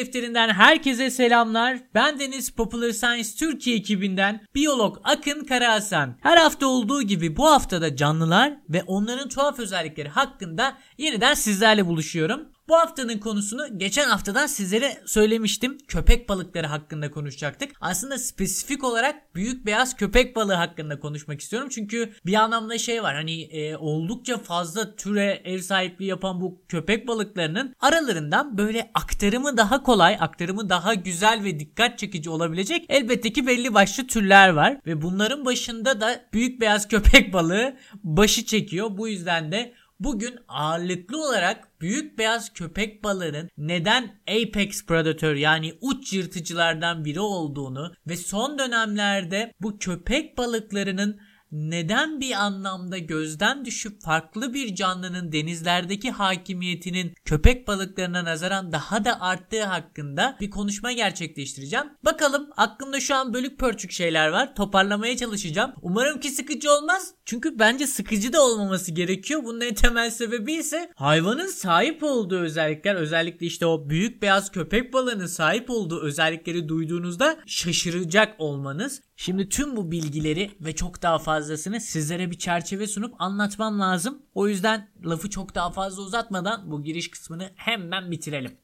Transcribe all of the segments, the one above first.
Defterinden herkese selamlar. Ben Deniz Popular Science Türkiye ekibinden biyolog Akın Karahasan. Her hafta olduğu gibi bu haftada canlılar ve onların tuhaf özellikleri hakkında yeniden sizlerle buluşuyorum. Bu haftanın konusunu geçen haftadan sizlere söylemiştim. Köpek balıkları hakkında konuşacaktık. Aslında spesifik olarak büyük beyaz köpek balığı hakkında konuşmak istiyorum. Çünkü bir anlamda şey var hani e, oldukça fazla türe ev sahipliği yapan bu köpek balıklarının aralarından böyle aktarımı daha kolay, aktarımı daha güzel ve dikkat çekici olabilecek elbette ki belli başlı türler var. Ve bunların başında da büyük beyaz köpek balığı başı çekiyor. Bu yüzden de Bugün ağırlıklı olarak büyük beyaz köpek balığının neden apex predator yani uç yırtıcılardan biri olduğunu ve son dönemlerde bu köpek balıklarının neden bir anlamda gözden düşüp farklı bir canlının denizlerdeki hakimiyetinin köpek balıklarına nazaran daha da arttığı hakkında bir konuşma gerçekleştireceğim. Bakalım aklımda şu an bölük pörçük şeyler var. Toparlamaya çalışacağım. Umarım ki sıkıcı olmaz. Çünkü bence sıkıcı da olmaması gerekiyor. Bunun en temel sebebi ise hayvanın sahip olduğu özellikler özellikle işte o büyük beyaz köpek balığının sahip olduğu özellikleri duyduğunuzda şaşıracak olmanız. Şimdi tüm bu bilgileri ve çok daha fazlasını sizlere bir çerçeve sunup anlatmam lazım. O yüzden lafı çok daha fazla uzatmadan bu giriş kısmını hemen bitirelim.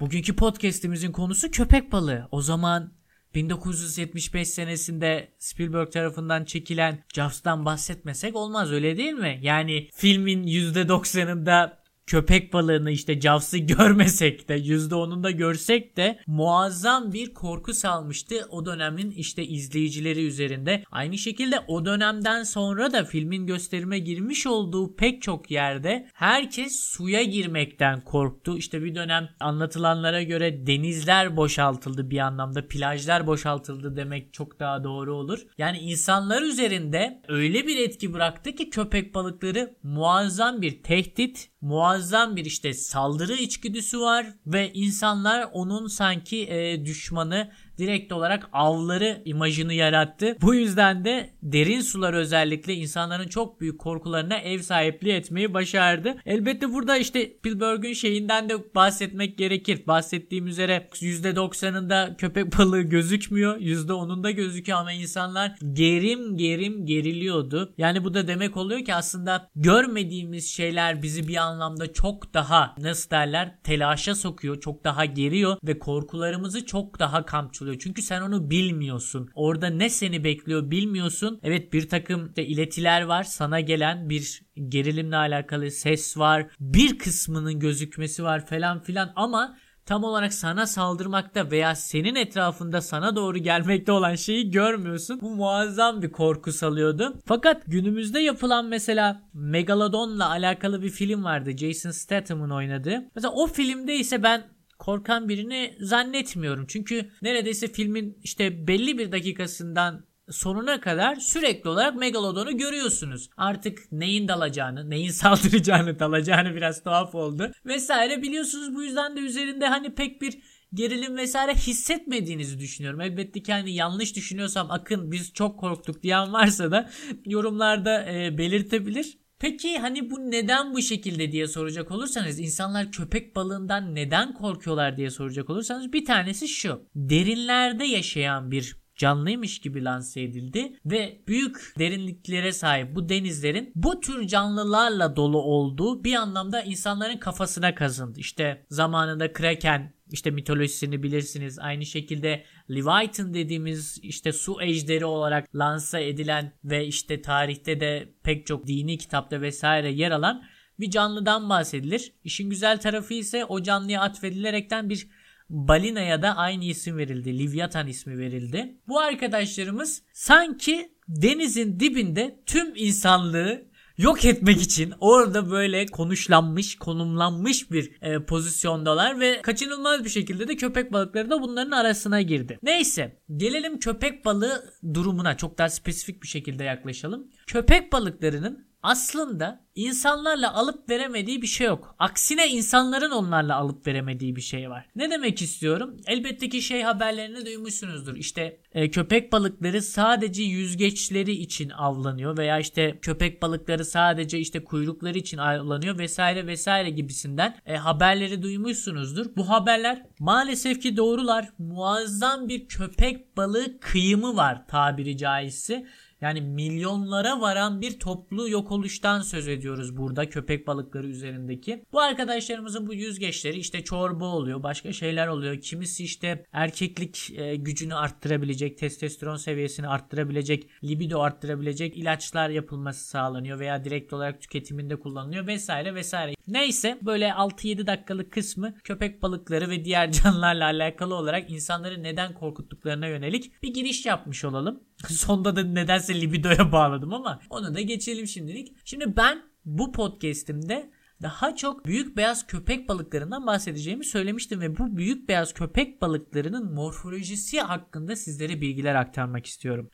Bugünkü podcast'imizin konusu köpek balığı. O zaman 1975 senesinde Spielberg tarafından çekilen Jaws'tan bahsetmesek olmaz öyle değil mi? Yani filmin %90'ında köpek balığını işte Jaws'ı görmesek de %10'unu da görsek de muazzam bir korku salmıştı o dönemin işte izleyicileri üzerinde. Aynı şekilde o dönemden sonra da filmin gösterime girmiş olduğu pek çok yerde herkes suya girmekten korktu. İşte bir dönem anlatılanlara göre denizler boşaltıldı bir anlamda plajlar boşaltıldı demek çok daha doğru olur. Yani insanlar üzerinde öyle bir etki bıraktı ki köpek balıkları muazzam bir tehdit muazzam bir işte saldırı içgüdüsü var ve insanlar onun sanki e, düşmanı direkt olarak avları imajını yarattı. Bu yüzden de derin sular özellikle insanların çok büyük korkularına ev sahipliği etmeyi başardı. Elbette burada işte Spielberg'ün şeyinden de bahsetmek gerekir. Bahsettiğim üzere %90'ında köpek balığı gözükmüyor. %10'unda gözüküyor ama insanlar gerim gerim geriliyordu. Yani bu da demek oluyor ki aslında görmediğimiz şeyler bizi bir anlamda çok daha nasıl derler telaşa sokuyor. Çok daha geriyor ve korkularımızı çok daha kamçılıyor oluyor. Çünkü sen onu bilmiyorsun. Orada ne seni bekliyor bilmiyorsun. Evet bir takım işte iletiler var. Sana gelen bir gerilimle alakalı ses var. Bir kısmının gözükmesi var falan filan ama tam olarak sana saldırmakta veya senin etrafında sana doğru gelmekte olan şeyi görmüyorsun. Bu muazzam bir korku salıyordu. Fakat günümüzde yapılan mesela Megalodon'la alakalı bir film vardı. Jason Statham'ın oynadığı. Mesela o filmde ise ben korkan birini zannetmiyorum. Çünkü neredeyse filmin işte belli bir dakikasından sonuna kadar sürekli olarak Megalodon'u görüyorsunuz. Artık neyin dalacağını, neyin saldıracağını, dalacağını biraz tuhaf oldu. Vesaire biliyorsunuz bu yüzden de üzerinde hani pek bir gerilim vesaire hissetmediğinizi düşünüyorum. Elbette ki hani yanlış düşünüyorsam akın biz çok korktuk diyen varsa da yorumlarda e, belirtebilir. Peki hani bu neden bu şekilde diye soracak olursanız insanlar köpek balığından neden korkuyorlar diye soracak olursanız bir tanesi şu. Derinlerde yaşayan bir canlıymış gibi lanse edildi ve büyük derinliklere sahip bu denizlerin bu tür canlılarla dolu olduğu bir anlamda insanların kafasına kazındı. İşte zamanında Kraken işte mitolojisini bilirsiniz. Aynı şekilde Leviathan dediğimiz işte su ejderi olarak lanse edilen ve işte tarihte de pek çok dini kitapta vesaire yer alan bir canlıdan bahsedilir. İşin güzel tarafı ise o canlıya atfedilerekten bir balinaya da aynı isim verildi. Livyatan ismi verildi. Bu arkadaşlarımız sanki denizin dibinde tüm insanlığı yok etmek için orada böyle konuşlanmış, konumlanmış bir e, pozisyondalar ve kaçınılmaz bir şekilde de köpek balıkları da bunların arasına girdi. Neyse gelelim köpek balığı durumuna çok daha spesifik bir şekilde yaklaşalım. Köpek balıklarının aslında insanlarla alıp veremediği bir şey yok. Aksine insanların onlarla alıp veremediği bir şey var. Ne demek istiyorum? Elbette ki şey haberlerini duymuşsunuzdur. İşte e, köpek balıkları sadece yüzgeçleri için avlanıyor veya işte köpek balıkları sadece işte kuyrukları için avlanıyor vesaire vesaire gibisinden e, haberleri duymuşsunuzdur. Bu haberler maalesef ki doğrular. Muazzam bir köpek balığı kıyımı var tabiri caizse. Yani milyonlara varan bir toplu yok oluştan söz ediyoruz burada köpek balıkları üzerindeki. Bu arkadaşlarımızın bu yüzgeçleri işte çorba oluyor, başka şeyler oluyor. Kimisi işte erkeklik e, gücünü arttırabilecek, testosteron seviyesini arttırabilecek, libido arttırabilecek ilaçlar yapılması sağlanıyor veya direkt olarak tüketiminde kullanılıyor vesaire vesaire. Neyse böyle 6-7 dakikalık kısmı köpek balıkları ve diğer canlılarla alakalı olarak insanları neden korkuttuklarına yönelik bir giriş yapmış olalım. Sonda da nedense libidoya bağladım ama onu da geçelim şimdilik. Şimdi ben bu podcast'imde daha çok büyük beyaz köpek balıklarından bahsedeceğimi söylemiştim ve bu büyük beyaz köpek balıklarının morfolojisi hakkında sizlere bilgiler aktarmak istiyorum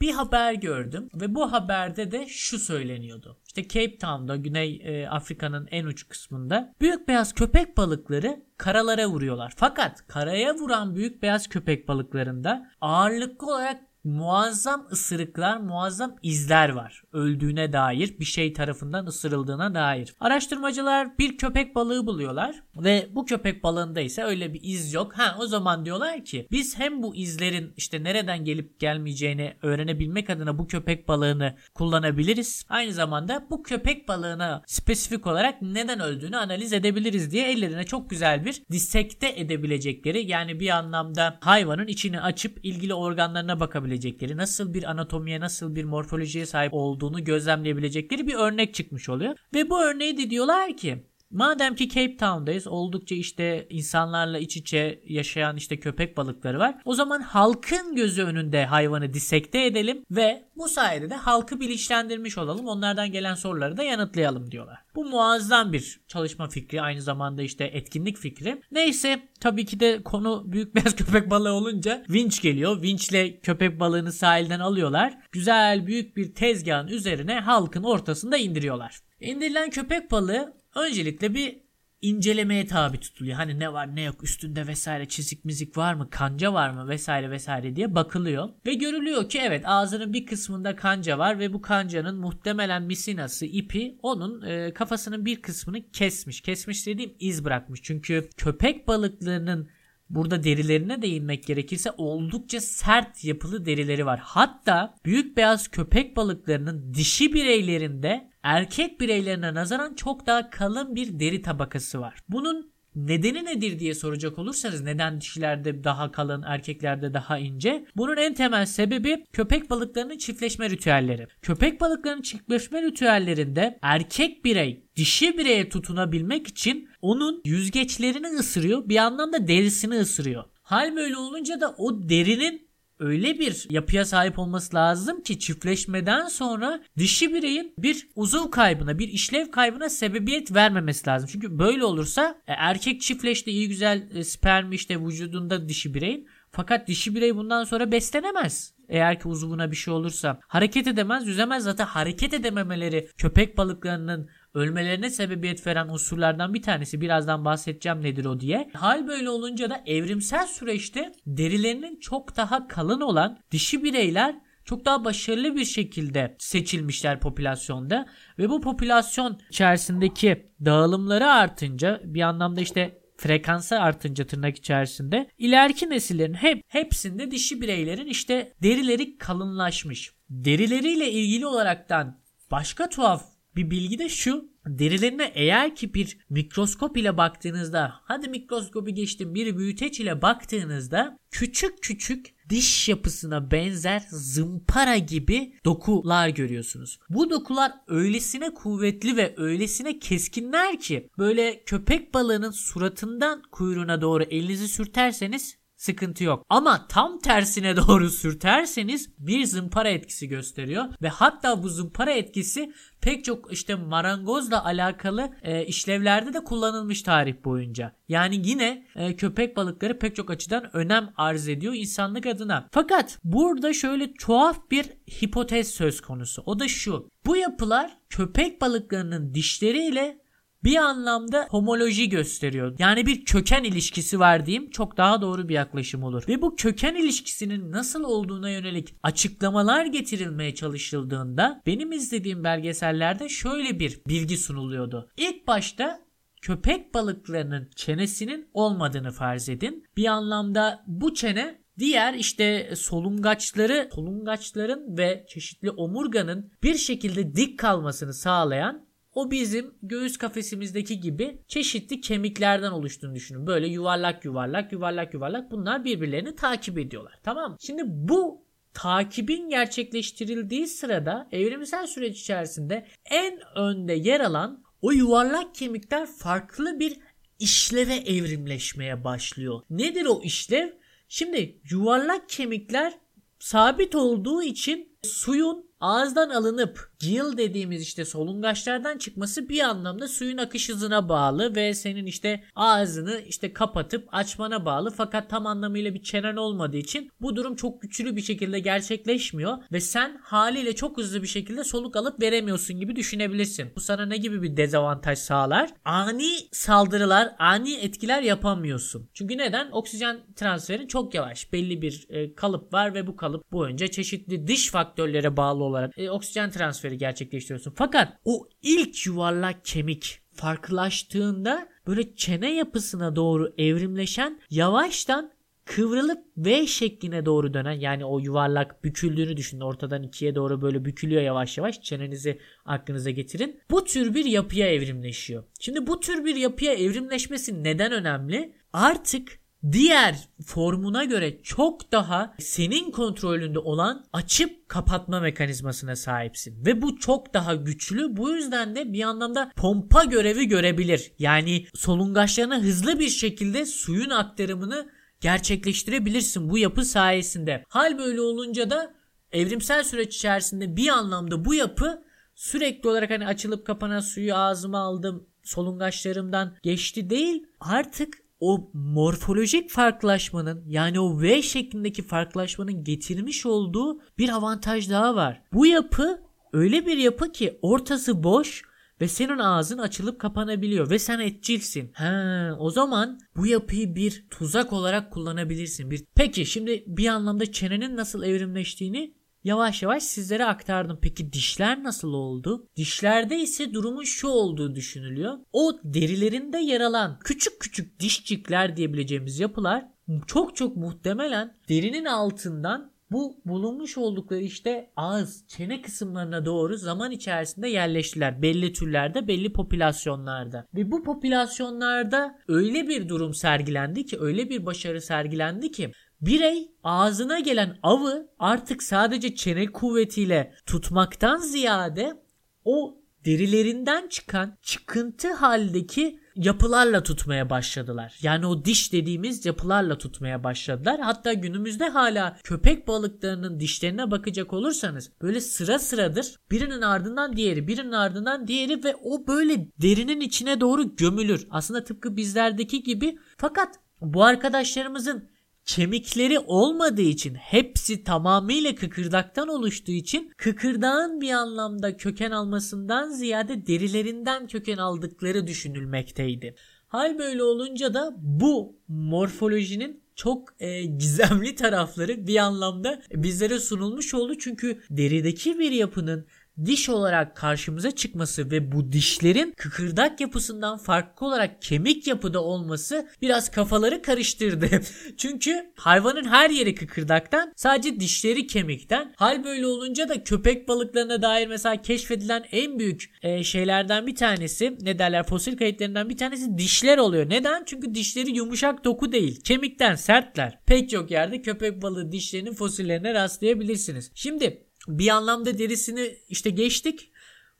bir haber gördüm ve bu haberde de şu söyleniyordu. İşte Cape Town'da Güney e, Afrika'nın en uç kısmında büyük beyaz köpek balıkları karalara vuruyorlar. Fakat karaya vuran büyük beyaz köpek balıklarında ağırlıklı olarak muazzam ısırıklar, muazzam izler var. Öldüğüne dair, bir şey tarafından ısırıldığına dair. Araştırmacılar bir köpek balığı buluyorlar ve bu köpek balığında ise öyle bir iz yok. Ha o zaman diyorlar ki biz hem bu izlerin işte nereden gelip gelmeyeceğini öğrenebilmek adına bu köpek balığını kullanabiliriz. Aynı zamanda bu köpek balığına spesifik olarak neden öldüğünü analiz edebiliriz diye ellerine çok güzel bir disekte edebilecekleri yani bir anlamda hayvanın içini açıp ilgili organlarına bakabilir görebilecekleri, nasıl bir anatomiye, nasıl bir morfolojiye sahip olduğunu gözlemleyebilecekleri bir örnek çıkmış oluyor. Ve bu örneği de diyorlar ki Madem ki Cape Town'dayız oldukça işte insanlarla iç içe yaşayan işte köpek balıkları var. O zaman halkın gözü önünde hayvanı disekte edelim ve bu sayede de halkı bilinçlendirmiş olalım. Onlardan gelen soruları da yanıtlayalım diyorlar. Bu muazzam bir çalışma fikri aynı zamanda işte etkinlik fikri. Neyse tabii ki de konu büyük beyaz köpek balığı olunca vinç geliyor. Vinçle köpek balığını sahilden alıyorlar. Güzel büyük bir tezgahın üzerine halkın ortasında indiriyorlar. İndirilen köpek balığı öncelikle bir incelemeye tabi tutuluyor. Hani ne var ne yok üstünde vesaire çizik mizik var mı kanca var mı vesaire vesaire diye bakılıyor. Ve görülüyor ki evet ağzının bir kısmında kanca var ve bu kancanın muhtemelen misinası ipi onun e, kafasının bir kısmını kesmiş. Kesmiş dediğim iz bırakmış. Çünkü köpek balıklarının Burada derilerine değinmek gerekirse oldukça sert yapılı derileri var. Hatta büyük beyaz köpek balıklarının dişi bireylerinde erkek bireylerine nazaran çok daha kalın bir deri tabakası var. Bunun Nedeni nedir diye soracak olursanız neden dişilerde daha kalın erkeklerde daha ince? Bunun en temel sebebi köpek balıklarının çiftleşme ritüelleri. Köpek balıklarının çiftleşme ritüellerinde erkek birey dişi bireye tutunabilmek için onun yüzgeçlerini ısırıyor bir yandan da derisini ısırıyor. Hal böyle olunca da o derinin öyle bir yapıya sahip olması lazım ki çiftleşmeden sonra dişi bireyin bir uzuv kaybına, bir işlev kaybına sebebiyet vermemesi lazım. Çünkü böyle olursa e, erkek çiftleşti iyi güzel e, sperm işte vücudunda dişi bireyin fakat dişi birey bundan sonra beslenemez. Eğer ki uzuvuna bir şey olursa hareket edemez, yüzemez zaten hareket edememeleri köpek balıklarının ölmelerine sebebiyet veren unsurlardan bir tanesi. Birazdan bahsedeceğim nedir o diye. Hal böyle olunca da evrimsel süreçte derilerinin çok daha kalın olan dişi bireyler çok daha başarılı bir şekilde seçilmişler popülasyonda ve bu popülasyon içerisindeki dağılımları artınca bir anlamda işte frekansı artınca tırnak içerisinde ileriki nesillerin hep hepsinde dişi bireylerin işte derileri kalınlaşmış. Derileriyle ilgili olaraktan başka tuhaf bir bilgi de şu. Derilerine eğer ki bir mikroskop ile baktığınızda hadi mikroskopu geçtim bir büyüteç ile baktığınızda küçük küçük diş yapısına benzer zımpara gibi dokular görüyorsunuz. Bu dokular öylesine kuvvetli ve öylesine keskinler ki böyle köpek balığının suratından kuyruğuna doğru elinizi sürterseniz sıkıntı yok. Ama tam tersine doğru sürterseniz bir zımpara etkisi gösteriyor ve hatta bu zımpara etkisi pek çok işte marangozla alakalı e, işlevlerde de kullanılmış tarih boyunca. Yani yine e, köpek balıkları pek çok açıdan önem arz ediyor insanlık adına. Fakat burada şöyle tuhaf bir hipotez söz konusu. O da şu. Bu yapılar köpek balıklarının dişleriyle bir anlamda homoloji gösteriyor. Yani bir köken ilişkisi var diyeyim çok daha doğru bir yaklaşım olur. Ve bu köken ilişkisinin nasıl olduğuna yönelik açıklamalar getirilmeye çalışıldığında benim izlediğim belgesellerde şöyle bir bilgi sunuluyordu. İlk başta köpek balıklarının çenesinin olmadığını farz edin. Bir anlamda bu çene Diğer işte solungaçları, solungaçların ve çeşitli omurganın bir şekilde dik kalmasını sağlayan o bizim göğüs kafesimizdeki gibi çeşitli kemiklerden oluştuğunu düşünün. Böyle yuvarlak yuvarlak yuvarlak yuvarlak bunlar birbirlerini takip ediyorlar. Tamam Şimdi bu takibin gerçekleştirildiği sırada evrimsel süreç içerisinde en önde yer alan o yuvarlak kemikler farklı bir işleve evrimleşmeye başlıyor. Nedir o işlev? Şimdi yuvarlak kemikler sabit olduğu için suyun ağızdan alınıp gill dediğimiz işte solungaçlardan çıkması bir anlamda suyun akış hızına bağlı ve senin işte ağzını işte kapatıp açmana bağlı fakat tam anlamıyla bir çenen olmadığı için bu durum çok güçlü bir şekilde gerçekleşmiyor ve sen haliyle çok hızlı bir şekilde soluk alıp veremiyorsun gibi düşünebilirsin. Bu sana ne gibi bir dezavantaj sağlar? Ani saldırılar, ani etkiler yapamıyorsun. Çünkü neden? Oksijen transferin çok yavaş. Belli bir e, kalıp var ve bu kalıp boyunca çeşitli dış faktörlere bağlı olarak e, oksijen transferi gerçekleştiriyorsun. Fakat o ilk yuvarlak kemik farklılaştığında böyle çene yapısına doğru evrimleşen yavaştan kıvrılıp V şekline doğru dönen yani o yuvarlak büküldüğünü düşünün ortadan ikiye doğru böyle bükülüyor yavaş yavaş çenenizi aklınıza getirin. Bu tür bir yapıya evrimleşiyor. Şimdi bu tür bir yapıya evrimleşmesi neden önemli? Artık diğer formuna göre çok daha senin kontrolünde olan açıp kapatma mekanizmasına sahipsin. Ve bu çok daha güçlü. Bu yüzden de bir anlamda pompa görevi görebilir. Yani solungaçlarına hızlı bir şekilde suyun aktarımını gerçekleştirebilirsin bu yapı sayesinde. Hal böyle olunca da evrimsel süreç içerisinde bir anlamda bu yapı sürekli olarak hani açılıp kapanan suyu ağzıma aldım solungaçlarımdan geçti değil artık o morfolojik farklılaşmanın yani o V şeklindeki farklılaşmanın getirmiş olduğu bir avantaj daha var. Bu yapı öyle bir yapı ki ortası boş ve senin ağzın açılıp kapanabiliyor ve sen etçilsin. He, o zaman bu yapıyı bir tuzak olarak kullanabilirsin. Bir Peki şimdi bir anlamda çenenin nasıl evrimleştiğini yavaş yavaş sizlere aktardım. Peki dişler nasıl oldu? Dişlerde ise durumun şu olduğu düşünülüyor. O derilerinde yer alan küçük küçük dişçikler diyebileceğimiz yapılar çok çok muhtemelen derinin altından bu bulunmuş oldukları işte ağız, çene kısımlarına doğru zaman içerisinde yerleştiler. Belli türlerde, belli popülasyonlarda. Ve bu popülasyonlarda öyle bir durum sergilendi ki, öyle bir başarı sergilendi ki Birey ağzına gelen avı artık sadece çene kuvvetiyle tutmaktan ziyade o derilerinden çıkan çıkıntı haldeki yapılarla tutmaya başladılar. Yani o diş dediğimiz yapılarla tutmaya başladılar. Hatta günümüzde hala köpek balıklarının dişlerine bakacak olursanız böyle sıra sıradır. Birinin ardından diğeri, birinin ardından diğeri ve o böyle derinin içine doğru gömülür. Aslında tıpkı bizlerdeki gibi. Fakat bu arkadaşlarımızın kemikleri olmadığı için hepsi tamamıyla kıkırdaktan oluştuğu için kıkırdağın bir anlamda köken almasından ziyade derilerinden köken aldıkları düşünülmekteydi. Hal böyle olunca da bu morfolojinin çok e, gizemli tarafları bir anlamda bizlere sunulmuş oldu. Çünkü derideki bir yapının diş olarak karşımıza çıkması ve bu dişlerin kıkırdak yapısından farklı olarak kemik yapıda olması biraz kafaları karıştırdı. Çünkü hayvanın her yeri kıkırdaktan sadece dişleri kemikten. Hal böyle olunca da köpek balıklarına dair mesela keşfedilen en büyük e, şeylerden bir tanesi ne derler fosil kayıtlarından bir tanesi dişler oluyor. Neden? Çünkü dişleri yumuşak doku değil. Kemikten sertler. Pek çok yerde köpek balığı dişlerinin fosillerine rastlayabilirsiniz. Şimdi bir anlamda derisini işte geçtik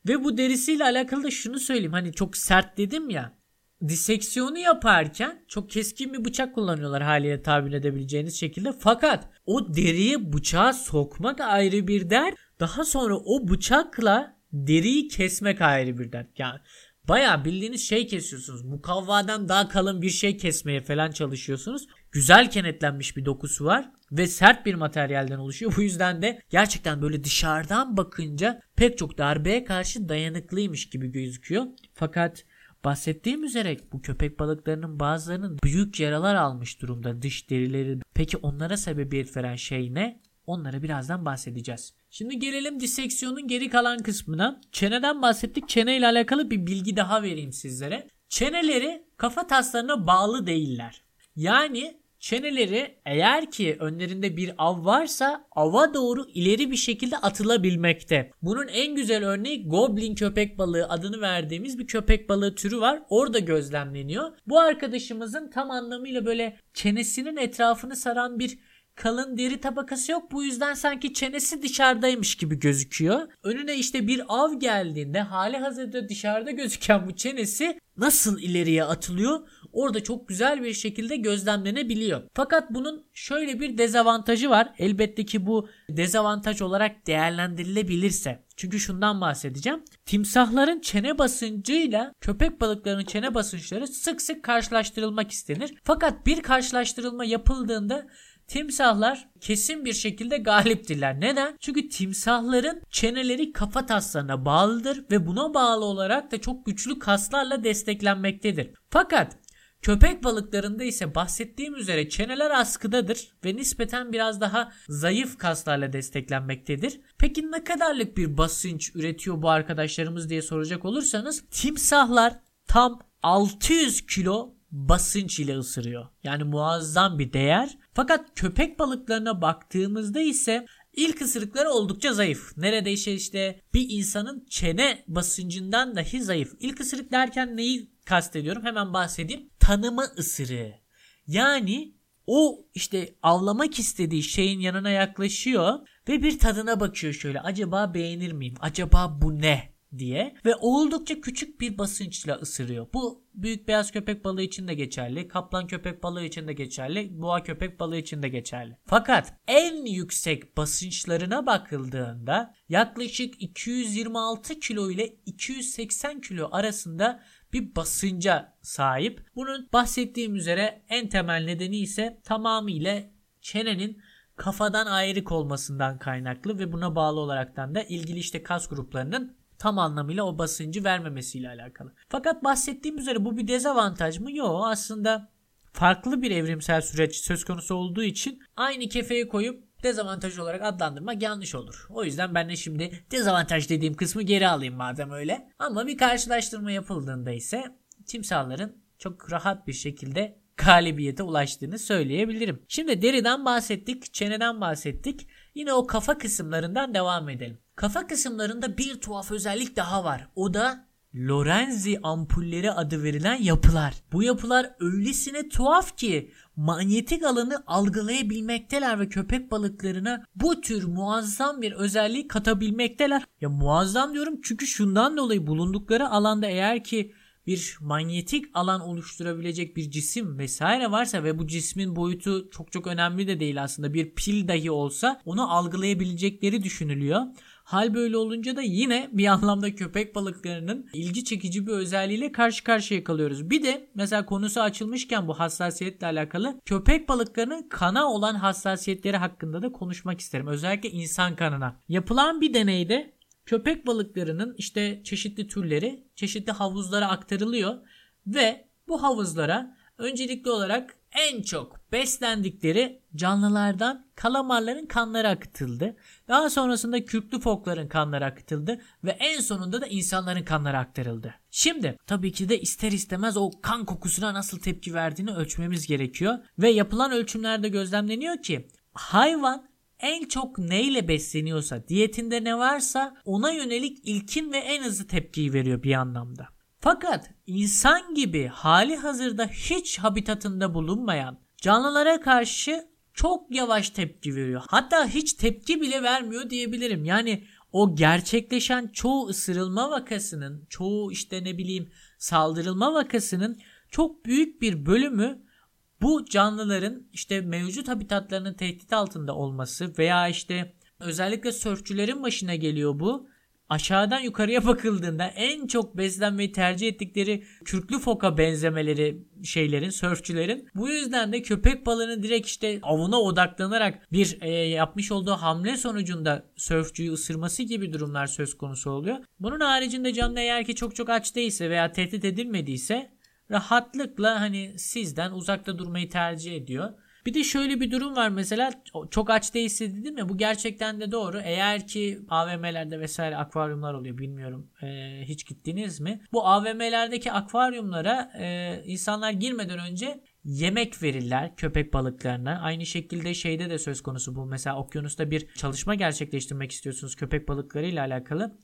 ve bu derisiyle alakalı da şunu söyleyeyim. Hani çok sert dedim ya. diseksiyonu yaparken çok keskin bir bıçak kullanıyorlar haliyle tabir edebileceğiniz şekilde. Fakat o deriye bıçağı sokmak ayrı bir dert. Daha sonra o bıçakla deriyi kesmek ayrı bir dert. Yani Baya bildiğiniz şey kesiyorsunuz. Mukavvadan daha kalın bir şey kesmeye falan çalışıyorsunuz. Güzel kenetlenmiş bir dokusu var ve sert bir materyalden oluşuyor. Bu yüzden de gerçekten böyle dışarıdan bakınca pek çok darbeye karşı dayanıklıymış gibi gözüküyor. Fakat bahsettiğim üzere bu köpek balıklarının bazılarının büyük yaralar almış durumda dış derileri. Peki onlara sebebiyet veren şey ne? Onlara birazdan bahsedeceğiz. Şimdi gelelim diseksiyonun geri kalan kısmına. Çeneden bahsettik. Çene ile alakalı bir bilgi daha vereyim sizlere. Çeneleri kafa taslarına bağlı değiller. Yani çeneleri eğer ki önlerinde bir av varsa ava doğru ileri bir şekilde atılabilmekte. Bunun en güzel örneği goblin köpek balığı adını verdiğimiz bir köpek balığı türü var. Orada gözlemleniyor. Bu arkadaşımızın tam anlamıyla böyle çenesinin etrafını saran bir kalın deri tabakası yok. Bu yüzden sanki çenesi dışarıdaymış gibi gözüküyor. Önüne işte bir av geldiğinde hali hazırda dışarıda gözüken bu çenesi nasıl ileriye atılıyor? Orada çok güzel bir şekilde gözlemlenebiliyor. Fakat bunun şöyle bir dezavantajı var. Elbette ki bu dezavantaj olarak değerlendirilebilirse. Çünkü şundan bahsedeceğim. Timsahların çene basıncıyla köpek balıklarının çene basınçları sık sık karşılaştırılmak istenir. Fakat bir karşılaştırılma yapıldığında Timsahlar kesin bir şekilde galiptirler. Neden? Çünkü timsahların çeneleri kafa taslarına bağlıdır ve buna bağlı olarak da çok güçlü kaslarla desteklenmektedir. Fakat Köpek balıklarında ise bahsettiğim üzere çeneler askıdadır ve nispeten biraz daha zayıf kaslarla desteklenmektedir. Peki ne kadarlık bir basınç üretiyor bu arkadaşlarımız diye soracak olursanız timsahlar tam 600 kilo basınç ile ısırıyor. Yani muazzam bir değer. Fakat köpek balıklarına baktığımızda ise ilk ısırıkları oldukça zayıf. Neredeyse işte bir insanın çene basıncından dahi zayıf. İlk ısırık derken neyi kastediyorum? Hemen bahsedeyim. Tanıma ısırığı. Yani o işte avlamak istediği şeyin yanına yaklaşıyor ve bir tadına bakıyor şöyle. Acaba beğenir miyim? Acaba bu ne? Diye ve oldukça küçük bir basınçla ısırıyor. Bu büyük beyaz köpek balığı için de geçerli, kaplan köpek balığı için de geçerli, boğa köpek balığı için de geçerli. Fakat en yüksek basınçlarına bakıldığında yaklaşık 226 kilo ile 280 kilo arasında bir basınca sahip. Bunun bahsettiğim üzere en temel nedeni ise tamamıyla çenenin kafadan ayrık olmasından kaynaklı ve buna bağlı olaraktan da ilgili işte kas gruplarının tam anlamıyla o basıncı vermemesiyle alakalı. Fakat bahsettiğim üzere bu bir dezavantaj mı? Yok aslında farklı bir evrimsel süreç söz konusu olduğu için aynı kefeye koyup dezavantaj olarak adlandırmak yanlış olur. O yüzden ben de şimdi dezavantaj dediğim kısmı geri alayım madem öyle. Ama bir karşılaştırma yapıldığında ise timsahların çok rahat bir şekilde galibiyete ulaştığını söyleyebilirim. Şimdi deriden bahsettik, çeneden bahsettik. Yine o kafa kısımlarından devam edelim. Kafa kısımlarında bir tuhaf özellik daha var. O da Lorenzi ampulleri adı verilen yapılar. Bu yapılar öylesine tuhaf ki manyetik alanı algılayabilmekteler ve köpek balıklarına bu tür muazzam bir özelliği katabilmekteler. Ya muazzam diyorum çünkü şundan dolayı bulundukları alanda eğer ki bir manyetik alan oluşturabilecek bir cisim vesaire varsa ve bu cismin boyutu çok çok önemli de değil aslında bir pil dahi olsa onu algılayabilecekleri düşünülüyor. Hal böyle olunca da yine bir anlamda köpek balıklarının ilgi çekici bir özelliğiyle karşı karşıya kalıyoruz. Bir de mesela konusu açılmışken bu hassasiyetle alakalı köpek balıklarının kana olan hassasiyetleri hakkında da konuşmak isterim. Özellikle insan kanına. Yapılan bir deneyde köpek balıklarının işte çeşitli türleri çeşitli havuzlara aktarılıyor ve bu havuzlara öncelikli olarak en çok beslendikleri canlılardan kalamarların kanları akıtıldı. Daha sonrasında kürklü fokların kanları akıtıldı ve en sonunda da insanların kanları aktarıldı. Şimdi tabii ki de ister istemez o kan kokusuna nasıl tepki verdiğini ölçmemiz gerekiyor ve yapılan ölçümlerde gözlemleniyor ki hayvan en çok neyle besleniyorsa, diyetinde ne varsa ona yönelik ilkin ve en hızlı tepkiyi veriyor bir anlamda. Fakat insan gibi hali hazırda hiç habitatında bulunmayan canlılara karşı çok yavaş tepki veriyor. Hatta hiç tepki bile vermiyor diyebilirim. Yani o gerçekleşen çoğu ısırılma vakasının, çoğu işte ne bileyim saldırılma vakasının çok büyük bir bölümü bu canlıların işte mevcut habitatlarının tehdit altında olması veya işte özellikle sörfçülerin başına geliyor bu aşağıdan yukarıya bakıldığında en çok beslenmeyi tercih ettikleri kürklü foka benzemeleri şeylerin, sörfçülerin. Bu yüzden de köpek balığının direkt işte avına odaklanarak bir e, yapmış olduğu hamle sonucunda sörfçüyü ısırması gibi durumlar söz konusu oluyor. Bunun haricinde canlı eğer ki çok çok aç değilse veya tehdit edilmediyse rahatlıkla hani sizden uzakta durmayı tercih ediyor. Bir de şöyle bir durum var mesela çok aç değilse dedim ya bu gerçekten de doğru. Eğer ki AVM'lerde vesaire akvaryumlar oluyor bilmiyorum e, hiç gittiniz mi? Bu AVM'lerdeki akvaryumlara e, insanlar girmeden önce yemek verirler köpek balıklarına. Aynı şekilde şeyde de söz konusu bu. Mesela okyanusta bir çalışma gerçekleştirmek istiyorsunuz köpek balıkları ile alakalı.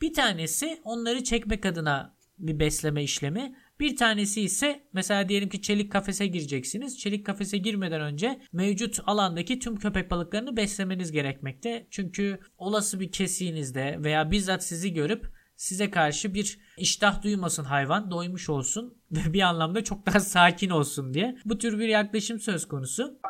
Bir tanesi onları çekmek adına bir besleme işlemi. Bir tanesi ise mesela diyelim ki çelik kafese gireceksiniz. Çelik kafese girmeden önce mevcut alandaki tüm köpek balıklarını beslemeniz gerekmekte. Çünkü olası bir kesiğinizde veya bizzat sizi görüp size karşı bir iştah duymasın hayvan, doymuş olsun ve bir anlamda çok daha sakin olsun diye. Bu tür bir yaklaşım söz konusu.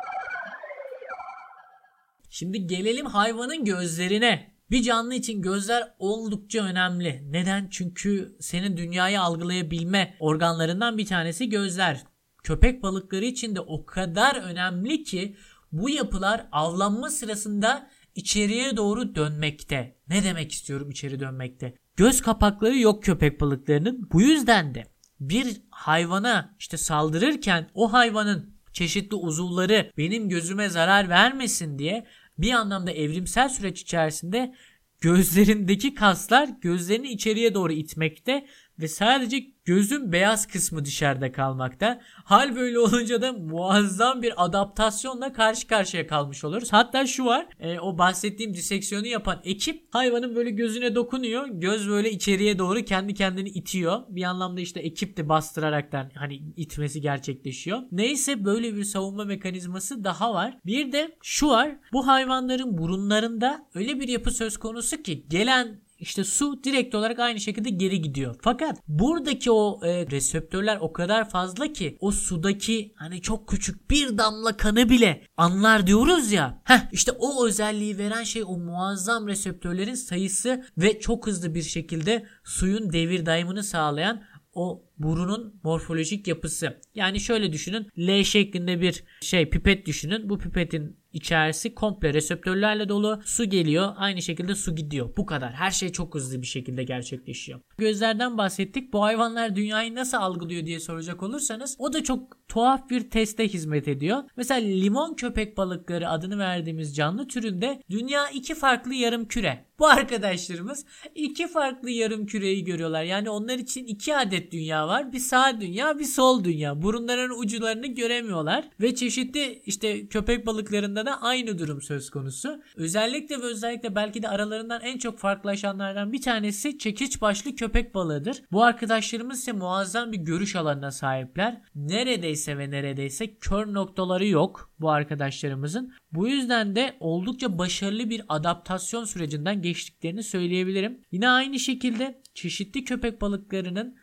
Şimdi gelelim hayvanın gözlerine. Bir canlı için gözler oldukça önemli. Neden? Çünkü senin dünyayı algılayabilme organlarından bir tanesi gözler. Köpek balıkları için de o kadar önemli ki bu yapılar avlanma sırasında içeriye doğru dönmekte. Ne demek istiyorum içeri dönmekte? Göz kapakları yok köpek balıklarının. Bu yüzden de bir hayvana işte saldırırken o hayvanın çeşitli uzuvları benim gözüme zarar vermesin diye bir anlamda evrimsel süreç içerisinde gözlerindeki kaslar gözlerini içeriye doğru itmekte ve sadece gözün beyaz kısmı dışarıda kalmakta. Hal böyle olunca da muazzam bir adaptasyonla karşı karşıya kalmış oluruz. Hatta şu var e, o bahsettiğim diseksiyonu yapan ekip hayvanın böyle gözüne dokunuyor. Göz böyle içeriye doğru kendi kendini itiyor. Bir anlamda işte ekip de bastıraraktan hani itmesi gerçekleşiyor. Neyse böyle bir savunma mekanizması daha var. Bir de şu var bu hayvanların burunlarında öyle bir yapı söz konusu ki gelen işte su direkt olarak aynı şekilde geri gidiyor. Fakat buradaki o e, reseptörler o kadar fazla ki o sudaki hani çok küçük bir damla kanı bile anlar diyoruz ya. Heh işte o özelliği veren şey o muazzam reseptörlerin sayısı ve çok hızlı bir şekilde suyun devir daimini sağlayan o burunun morfolojik yapısı. Yani şöyle düşünün. L şeklinde bir şey pipet düşünün. Bu pipetin içerisi komple reseptörlerle dolu. Su geliyor. Aynı şekilde su gidiyor. Bu kadar. Her şey çok hızlı bir şekilde gerçekleşiyor. Gözlerden bahsettik. Bu hayvanlar dünyayı nasıl algılıyor diye soracak olursanız o da çok tuhaf bir teste hizmet ediyor. Mesela limon köpek balıkları adını verdiğimiz canlı türünde dünya iki farklı yarım küre. Bu arkadaşlarımız iki farklı yarım küreyi görüyorlar. Yani onlar için iki adet dünya var. Bir sağ dünya bir sol dünya. Burunların ucularını göremiyorlar. Ve çeşitli işte köpek balıklarında da aynı durum söz konusu. Özellikle ve özellikle belki de aralarından en çok farklılaşanlardan bir tanesi çekiç başlı köpek balığıdır. Bu arkadaşlarımız ise muazzam bir görüş alanına sahipler. Neredeyse ve neredeyse kör noktaları yok bu arkadaşlarımızın. Bu yüzden de oldukça başarılı bir adaptasyon sürecinden geçtiklerini söyleyebilirim. Yine aynı şekilde çeşitli köpek balıklarının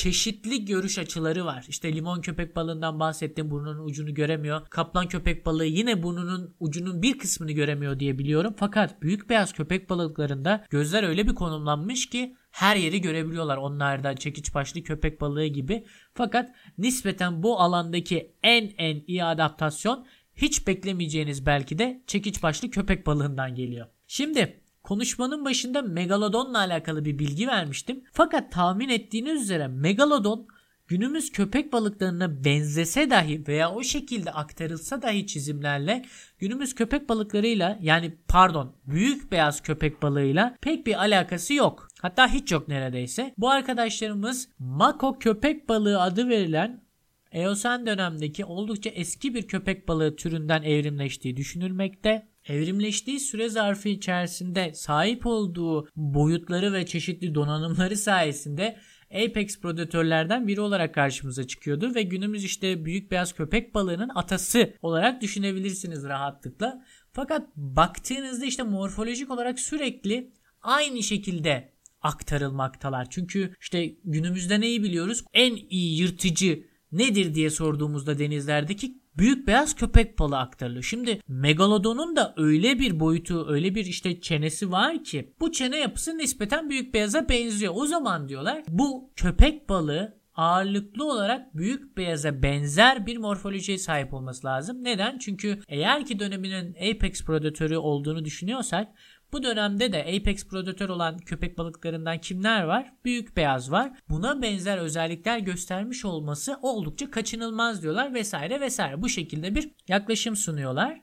çeşitli görüş açıları var. İşte limon köpek balığından bahsettim burnunun ucunu göremiyor. Kaplan köpek balığı yine burnunun ucunun bir kısmını göremiyor diye biliyorum. Fakat büyük beyaz köpek balıklarında gözler öyle bir konumlanmış ki her yeri görebiliyorlar. Onlar da çekiç başlı köpek balığı gibi. Fakat nispeten bu alandaki en en iyi adaptasyon hiç beklemeyeceğiniz belki de çekiç başlı köpek balığından geliyor. Şimdi konuşmanın başında Megalodon'la alakalı bir bilgi vermiştim. Fakat tahmin ettiğiniz üzere Megalodon günümüz köpek balıklarına benzese dahi veya o şekilde aktarılsa dahi çizimlerle günümüz köpek balıklarıyla yani pardon büyük beyaz köpek balığıyla pek bir alakası yok. Hatta hiç yok neredeyse. Bu arkadaşlarımız Mako köpek balığı adı verilen Eosen dönemdeki oldukça eski bir köpek balığı türünden evrimleştiği düşünülmekte. Evrimleştiği süre zarfı içerisinde sahip olduğu boyutları ve çeşitli donanımları sayesinde apex predatörlerden biri olarak karşımıza çıkıyordu ve günümüz işte büyük beyaz köpek balığının atası olarak düşünebilirsiniz rahatlıkla. Fakat baktığınızda işte morfolojik olarak sürekli aynı şekilde aktarılmaktalar. Çünkü işte günümüzde neyi biliyoruz? En iyi yırtıcı nedir diye sorduğumuzda denizlerdeki büyük beyaz köpek balığı aktarılıyor. Şimdi megalodonun da öyle bir boyutu, öyle bir işte çenesi var ki bu çene yapısı nispeten büyük beyaza benziyor. O zaman diyorlar bu köpek balığı ağırlıklı olarak büyük beyaza benzer bir morfolojiye sahip olması lazım. Neden? Çünkü eğer ki döneminin apex predatörü olduğunu düşünüyorsak bu dönemde de apex predatör olan köpek balıklarından kimler var? Büyük beyaz var. Buna benzer özellikler göstermiş olması oldukça kaçınılmaz diyorlar vesaire vesaire. Bu şekilde bir yaklaşım sunuyorlar.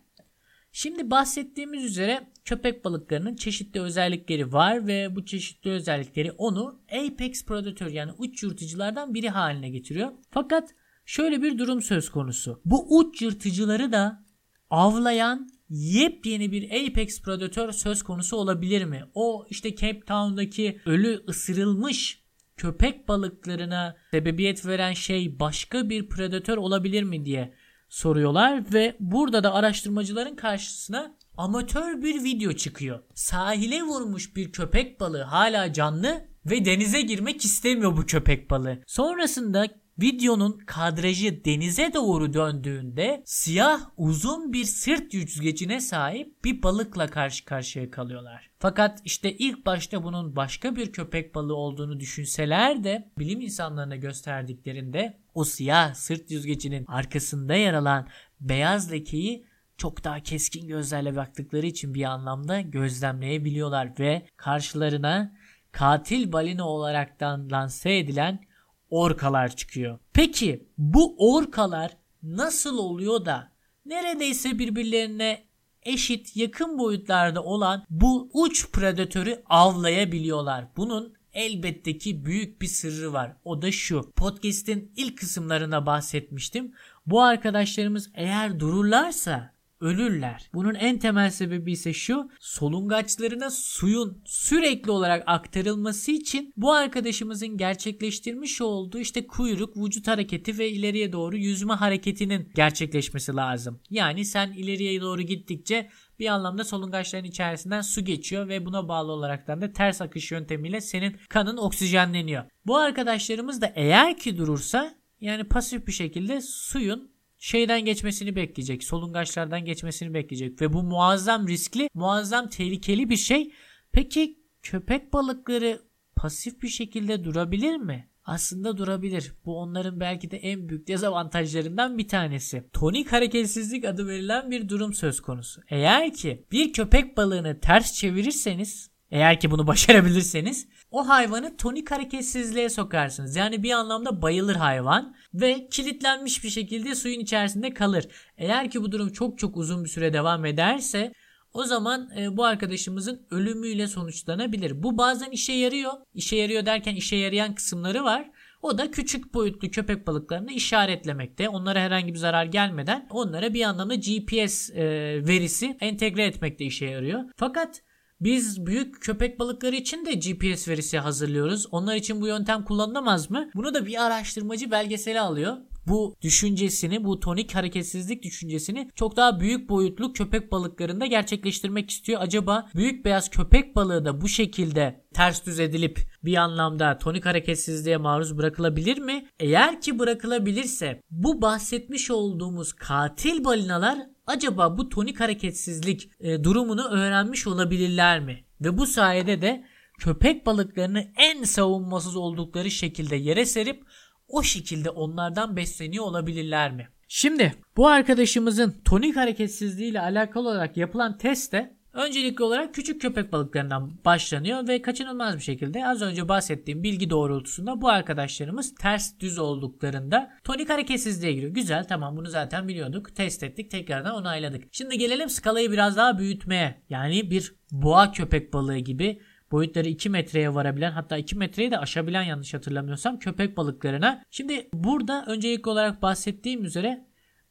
Şimdi bahsettiğimiz üzere köpek balıklarının çeşitli özellikleri var ve bu çeşitli özellikleri onu apex predator yani uç yırtıcılardan biri haline getiriyor. Fakat şöyle bir durum söz konusu. Bu uç yırtıcıları da avlayan yepyeni bir apex predator söz konusu olabilir mi? O işte Cape Town'daki ölü ısırılmış köpek balıklarına sebebiyet veren şey başka bir predatör olabilir mi diye soruyorlar ve burada da araştırmacıların karşısına amatör bir video çıkıyor. Sahile vurmuş bir köpek balığı hala canlı ve denize girmek istemiyor bu köpek balığı. Sonrasında Videonun kadrajı denize doğru döndüğünde siyah uzun bir sırt yüzgecine sahip bir balıkla karşı karşıya kalıyorlar. Fakat işte ilk başta bunun başka bir köpek balığı olduğunu düşünseler de bilim insanlarına gösterdiklerinde o siyah sırt yüzgecinin arkasında yer alan beyaz lekeyi çok daha keskin gözlerle baktıkları için bir anlamda gözlemleyebiliyorlar ve karşılarına katil balina olaraktan lanse edilen orkalar çıkıyor. Peki bu orkalar nasıl oluyor da neredeyse birbirlerine eşit yakın boyutlarda olan bu uç predatörü avlayabiliyorlar. Bunun elbette ki büyük bir sırrı var. O da şu. Podcast'in ilk kısımlarına bahsetmiştim. Bu arkadaşlarımız eğer dururlarsa ölürler. Bunun en temel sebebi ise şu solungaçlarına suyun sürekli olarak aktarılması için bu arkadaşımızın gerçekleştirmiş olduğu işte kuyruk, vücut hareketi ve ileriye doğru yüzme hareketinin gerçekleşmesi lazım. Yani sen ileriye doğru gittikçe bir anlamda solungaçların içerisinden su geçiyor ve buna bağlı olaraktan da ters akış yöntemiyle senin kanın oksijenleniyor. Bu arkadaşlarımız da eğer ki durursa yani pasif bir şekilde suyun şeyden geçmesini bekleyecek. Solungaçlardan geçmesini bekleyecek. Ve bu muazzam riskli, muazzam tehlikeli bir şey. Peki köpek balıkları pasif bir şekilde durabilir mi? Aslında durabilir. Bu onların belki de en büyük dezavantajlarından bir tanesi. Tonik hareketsizlik adı verilen bir durum söz konusu. Eğer ki bir köpek balığını ters çevirirseniz eğer ki bunu başarabilirseniz o hayvanı tonik hareketsizliğe sokarsınız. Yani bir anlamda bayılır hayvan ve kilitlenmiş bir şekilde suyun içerisinde kalır. Eğer ki bu durum çok çok uzun bir süre devam ederse o zaman e, bu arkadaşımızın ölümüyle sonuçlanabilir. Bu bazen işe yarıyor. İşe yarıyor derken işe yarayan kısımları var. O da küçük boyutlu köpek balıklarını işaretlemekte. Onlara herhangi bir zarar gelmeden onlara bir anlamda GPS e, verisi entegre etmekte işe yarıyor. Fakat biz büyük köpek balıkları için de GPS verisi hazırlıyoruz. Onlar için bu yöntem kullanılamaz mı? Bunu da bir araştırmacı belgeseli alıyor bu düşüncesini, bu tonik hareketsizlik düşüncesini çok daha büyük boyutlu köpek balıklarında gerçekleştirmek istiyor. Acaba büyük beyaz köpek balığı da bu şekilde ters düz edilip bir anlamda tonik hareketsizliğe maruz bırakılabilir mi? Eğer ki bırakılabilirse bu bahsetmiş olduğumuz katil balinalar acaba bu tonik hareketsizlik e, durumunu öğrenmiş olabilirler mi? Ve bu sayede de köpek balıklarını en savunmasız oldukları şekilde yere serip o şekilde onlardan besleniyor olabilirler mi? Şimdi bu arkadaşımızın tonik hareketsizliği ile alakalı olarak yapılan testte öncelikli olarak küçük köpek balıklarından başlanıyor ve kaçınılmaz bir şekilde az önce bahsettiğim bilgi doğrultusunda bu arkadaşlarımız ters düz olduklarında tonik hareketsizliğe giriyor. Güzel tamam bunu zaten biliyorduk. Test ettik tekrardan onayladık. Şimdi gelelim skalayı biraz daha büyütmeye. Yani bir boğa köpek balığı gibi boyutları 2 metreye varabilen hatta 2 metreyi de aşabilen yanlış hatırlamıyorsam köpek balıklarına. Şimdi burada öncelikli olarak bahsettiğim üzere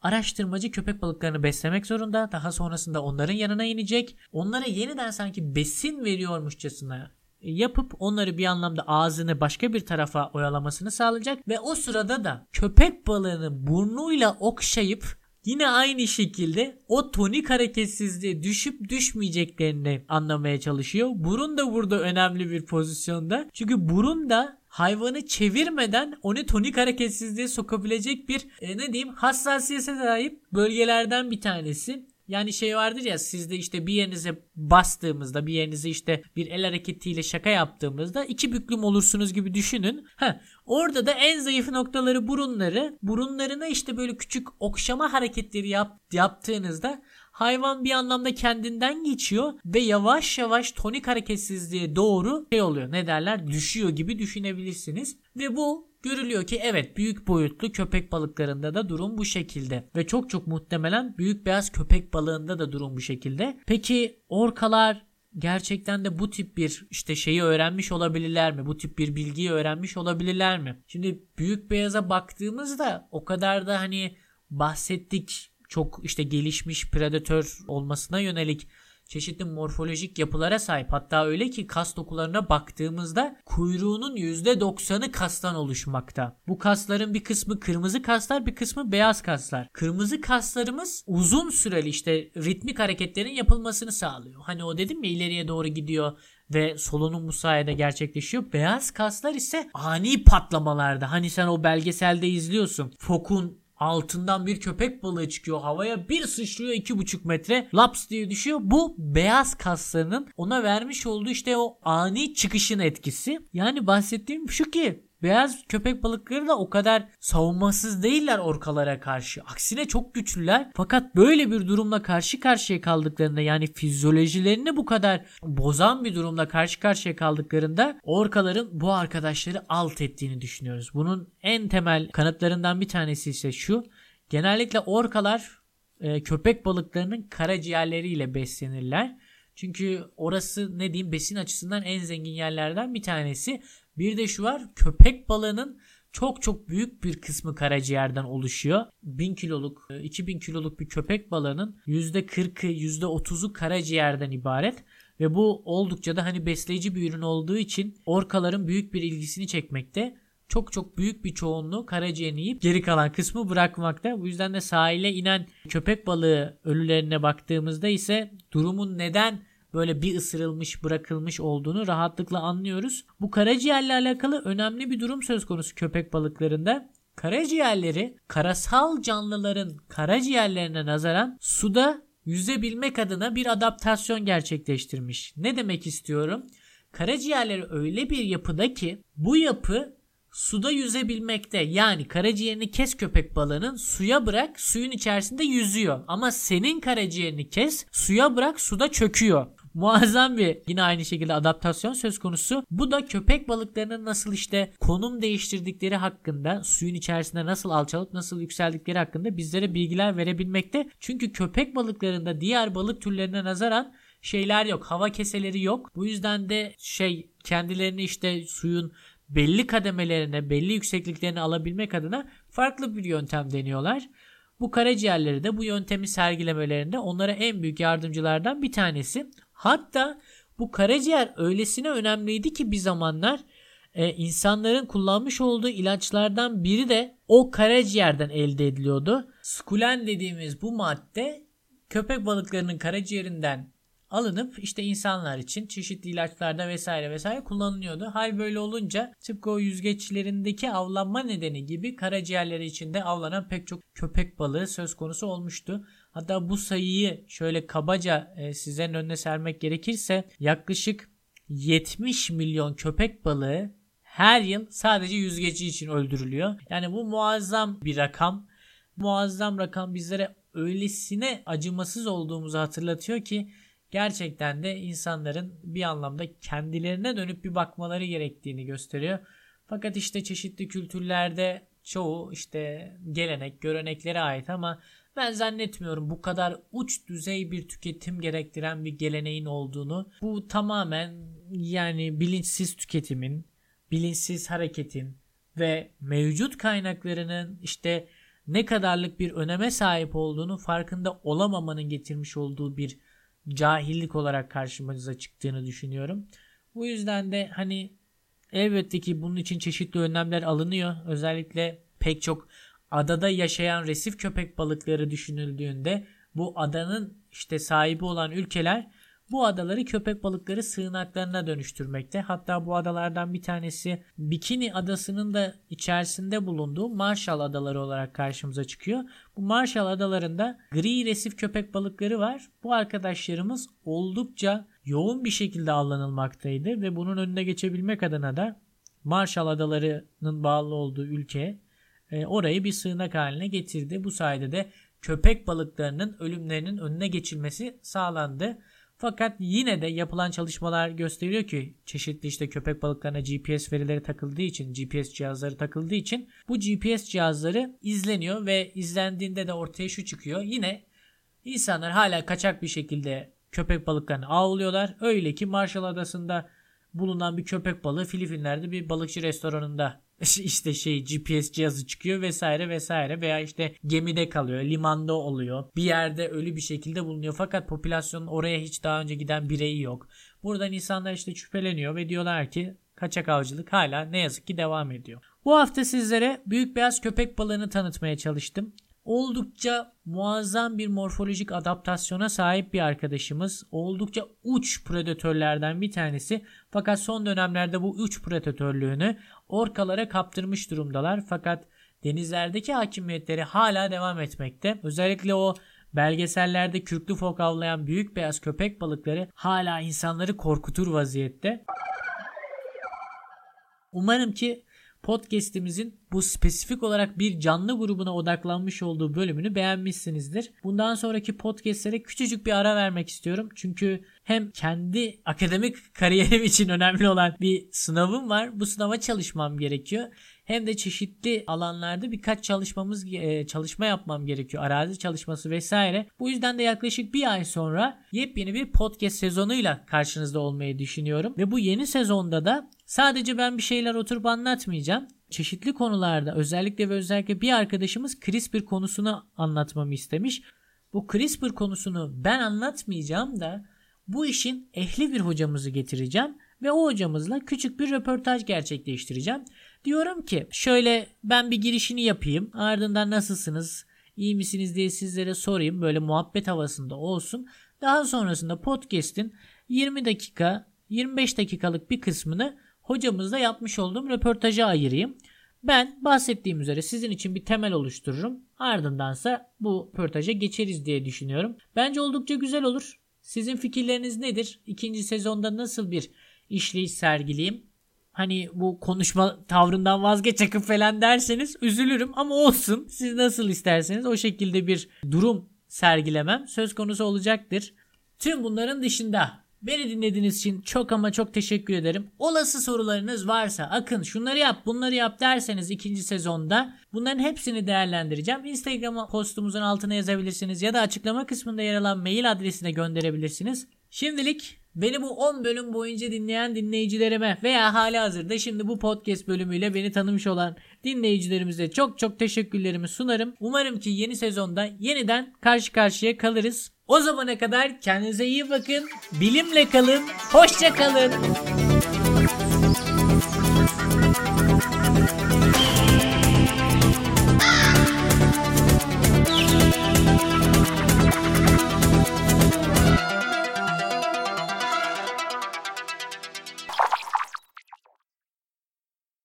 araştırmacı köpek balıklarını beslemek zorunda. Daha sonrasında onların yanına inecek. Onlara yeniden sanki besin veriyormuşçasına yapıp onları bir anlamda ağzını başka bir tarafa oyalamasını sağlayacak ve o sırada da köpek balığını burnuyla okşayıp Yine aynı şekilde o tonik hareketsizliğe düşüp düşmeyeceklerini anlamaya çalışıyor. Burun da burada önemli bir pozisyonda. Çünkü burun da hayvanı çevirmeden onu tonik hareketsizliğe sokabilecek bir e, ne diyeyim hassasiyete sahip bölgelerden bir tanesi. Yani şey vardır ya sizde işte bir yerinize bastığımızda bir yerinize işte bir el hareketiyle şaka yaptığımızda iki büklüm olursunuz gibi düşünün. Heh, orada da en zayıf noktaları burunları. Burunlarına işte böyle küçük okşama hareketleri yap, yaptığınızda hayvan bir anlamda kendinden geçiyor ve yavaş yavaş tonik hareketsizliğe doğru şey oluyor. Ne derler? Düşüyor gibi düşünebilirsiniz. Ve bu Görülüyor ki evet büyük boyutlu köpek balıklarında da durum bu şekilde. Ve çok çok muhtemelen büyük beyaz köpek balığında da durum bu şekilde. Peki orkalar gerçekten de bu tip bir işte şeyi öğrenmiş olabilirler mi? Bu tip bir bilgiyi öğrenmiş olabilirler mi? Şimdi büyük beyaza baktığımızda o kadar da hani bahsettik çok işte gelişmiş predatör olmasına yönelik çeşitli morfolojik yapılara sahip. Hatta öyle ki kas dokularına baktığımızda kuyruğunun %90'ı kastan oluşmakta. Bu kasların bir kısmı kırmızı kaslar bir kısmı beyaz kaslar. Kırmızı kaslarımız uzun süreli işte ritmik hareketlerin yapılmasını sağlıyor. Hani o dedim ya ileriye doğru gidiyor ve solunum bu sayede gerçekleşiyor. Beyaz kaslar ise ani patlamalarda. Hani sen o belgeselde izliyorsun. Fokun altından bir köpek balığı çıkıyor havaya bir sıçrıyor iki buçuk metre laps diye düşüyor. Bu beyaz kaslarının ona vermiş olduğu işte o ani çıkışın etkisi. Yani bahsettiğim şu ki Beyaz köpek balıkları da o kadar savunmasız değiller orkalara karşı. Aksine çok güçlüler. Fakat böyle bir durumla karşı karşıya kaldıklarında yani fizyolojilerini bu kadar bozan bir durumla karşı karşıya kaldıklarında orkaların bu arkadaşları alt ettiğini düşünüyoruz. Bunun en temel kanıtlarından bir tanesi ise şu. Genellikle orkalar e, köpek balıklarının karaciğerleriyle beslenirler. Çünkü orası ne diyeyim besin açısından en zengin yerlerden bir tanesi bir de şu var köpek balığının çok çok büyük bir kısmı karaciğerden oluşuyor. 1000 kiloluk, 2000 e, kiloluk bir köpek balığının %40'ı, %30'u karaciğerden ibaret. Ve bu oldukça da hani besleyici bir ürün olduğu için orkaların büyük bir ilgisini çekmekte. Çok çok büyük bir çoğunluğu karaciğerini yiyip geri kalan kısmı bırakmakta. Bu yüzden de sahile inen köpek balığı ölülerine baktığımızda ise durumun neden böyle bir ısırılmış bırakılmış olduğunu rahatlıkla anlıyoruz. Bu karaciğerle alakalı önemli bir durum söz konusu köpek balıklarında. Karaciğerleri karasal canlıların karaciğerlerine nazaran suda yüzebilmek adına bir adaptasyon gerçekleştirmiş. Ne demek istiyorum? Karaciğerleri öyle bir yapıda ki bu yapı suda yüzebilmekte. Yani karaciğerini kes köpek balığının suya bırak suyun içerisinde yüzüyor. Ama senin karaciğerini kes suya bırak suda çöküyor muazzam bir yine aynı şekilde adaptasyon söz konusu. Bu da köpek balıklarının nasıl işte konum değiştirdikleri hakkında suyun içerisinde nasıl alçalıp nasıl yükseldikleri hakkında bizlere bilgiler verebilmekte. Çünkü köpek balıklarında diğer balık türlerine nazaran şeyler yok. Hava keseleri yok. Bu yüzden de şey kendilerini işte suyun belli kademelerine, belli yüksekliklerine alabilmek adına farklı bir yöntem deniyorlar. Bu karaciğerleri de bu yöntemi sergilemelerinde onlara en büyük yardımcılardan bir tanesi. Hatta bu karaciğer öylesine önemliydi ki bir zamanlar e, insanların kullanmış olduğu ilaçlardan biri de o karaciğerden elde ediliyordu. Skulen dediğimiz bu madde köpek balıklarının karaciğerinden alınıp işte insanlar için çeşitli ilaçlarda vesaire vesaire kullanılıyordu. Hal böyle olunca tıpkı o yüzgeçlerindeki avlanma nedeni gibi karaciğerleri içinde avlanan pek çok köpek balığı söz konusu olmuştu. Hatta bu sayıyı şöyle kabaca e, sizlerin önüne sermek gerekirse yaklaşık 70 milyon köpek balığı her yıl sadece yüzgeci için öldürülüyor. Yani bu muazzam bir rakam. Muazzam rakam bizlere öylesine acımasız olduğumuzu hatırlatıyor ki gerçekten de insanların bir anlamda kendilerine dönüp bir bakmaları gerektiğini gösteriyor. Fakat işte çeşitli kültürlerde çoğu işte gelenek, göreneklere ait ama ben zannetmiyorum bu kadar uç düzey bir tüketim gerektiren bir geleneğin olduğunu. Bu tamamen yani bilinçsiz tüketimin, bilinçsiz hareketin ve mevcut kaynaklarının işte ne kadarlık bir öneme sahip olduğunu farkında olamamanın getirmiş olduğu bir cahillik olarak karşımıza çıktığını düşünüyorum. Bu yüzden de hani elbette ki bunun için çeşitli önlemler alınıyor. Özellikle pek çok adada yaşayan resif köpek balıkları düşünüldüğünde bu adanın işte sahibi olan ülkeler bu adaları köpek balıkları sığınaklarına dönüştürmekte. Hatta bu adalardan bir tanesi Bikini adasının da içerisinde bulunduğu Marshall adaları olarak karşımıza çıkıyor. Bu Marshall adalarında gri resif köpek balıkları var. Bu arkadaşlarımız oldukça yoğun bir şekilde avlanılmaktaydı ve bunun önüne geçebilmek adına da Marshall Adaları'nın bağlı olduğu ülke e, orayı bir sığınak haline getirdi. Bu sayede de köpek balıklarının ölümlerinin önüne geçilmesi sağlandı. Fakat yine de yapılan çalışmalar gösteriyor ki çeşitli işte köpek balıklarına GPS verileri takıldığı için, GPS cihazları takıldığı için bu GPS cihazları izleniyor ve izlendiğinde de ortaya şu çıkıyor. Yine insanlar hala kaçak bir şekilde köpek balıklarını avlıyorlar. Öyle ki Marshall Adası'nda bulunan bir köpek balığı Filipinler'de bir balıkçı restoranında işte şey GPS cihazı çıkıyor vesaire vesaire veya işte gemide kalıyor, limanda oluyor. Bir yerde ölü bir şekilde bulunuyor fakat popülasyonun oraya hiç daha önce giden bireyi yok. Buradan insanlar işte şüpheleniyor ve diyorlar ki kaçak avcılık hala ne yazık ki devam ediyor. Bu hafta sizlere büyük beyaz köpek balığını tanıtmaya çalıştım oldukça muazzam bir morfolojik adaptasyona sahip bir arkadaşımız. Oldukça uç predatörlerden bir tanesi. Fakat son dönemlerde bu uç predatörlüğünü orkalara kaptırmış durumdalar. Fakat denizlerdeki hakimiyetleri hala devam etmekte. Özellikle o belgesellerde kürklü fok avlayan büyük beyaz köpek balıkları hala insanları korkutur vaziyette. Umarım ki podcast'imizin bu spesifik olarak bir canlı grubuna odaklanmış olduğu bölümünü beğenmişsinizdir. Bundan sonraki podcastlere küçücük bir ara vermek istiyorum. Çünkü hem kendi akademik kariyerim için önemli olan bir sınavım var. Bu sınava çalışmam gerekiyor. Hem de çeşitli alanlarda birkaç çalışmamız e, çalışma yapmam gerekiyor. Arazi çalışması vesaire. Bu yüzden de yaklaşık bir ay sonra yepyeni bir podcast sezonuyla karşınızda olmayı düşünüyorum. Ve bu yeni sezonda da sadece ben bir şeyler oturup anlatmayacağım çeşitli konularda özellikle ve özellikle bir arkadaşımız CRISPR konusunu anlatmamı istemiş. Bu CRISPR konusunu ben anlatmayacağım da bu işin ehli bir hocamızı getireceğim ve o hocamızla küçük bir röportaj gerçekleştireceğim. Diyorum ki şöyle ben bir girişini yapayım ardından nasılsınız iyi misiniz diye sizlere sorayım böyle muhabbet havasında olsun. Daha sonrasında podcast'in 20 dakika 25 dakikalık bir kısmını hocamızla yapmış olduğum röportaja ayırayım. Ben bahsettiğim üzere sizin için bir temel oluştururum. Ardındansa bu röportaja geçeriz diye düşünüyorum. Bence oldukça güzel olur. Sizin fikirleriniz nedir? İkinci sezonda nasıl bir işleyiş sergileyeyim? Hani bu konuşma tavrından vazgeçakın falan derseniz üzülürüm ama olsun. Siz nasıl isterseniz o şekilde bir durum sergilemem söz konusu olacaktır. Tüm bunların dışında Beni dinlediğiniz için çok ama çok teşekkür ederim. Olası sorularınız varsa akın şunları yap bunları yap derseniz ikinci sezonda bunların hepsini değerlendireceğim. Instagram postumuzun altına yazabilirsiniz ya da açıklama kısmında yer alan mail adresine gönderebilirsiniz. Şimdilik Beni bu 10 bölüm boyunca dinleyen dinleyicilerime veya hali hazırda şimdi bu podcast bölümüyle beni tanımış olan dinleyicilerimize çok çok teşekkürlerimi sunarım. Umarım ki yeni sezonda yeniden karşı karşıya kalırız. O zamana kadar kendinize iyi bakın, bilimle kalın, hoşça kalın.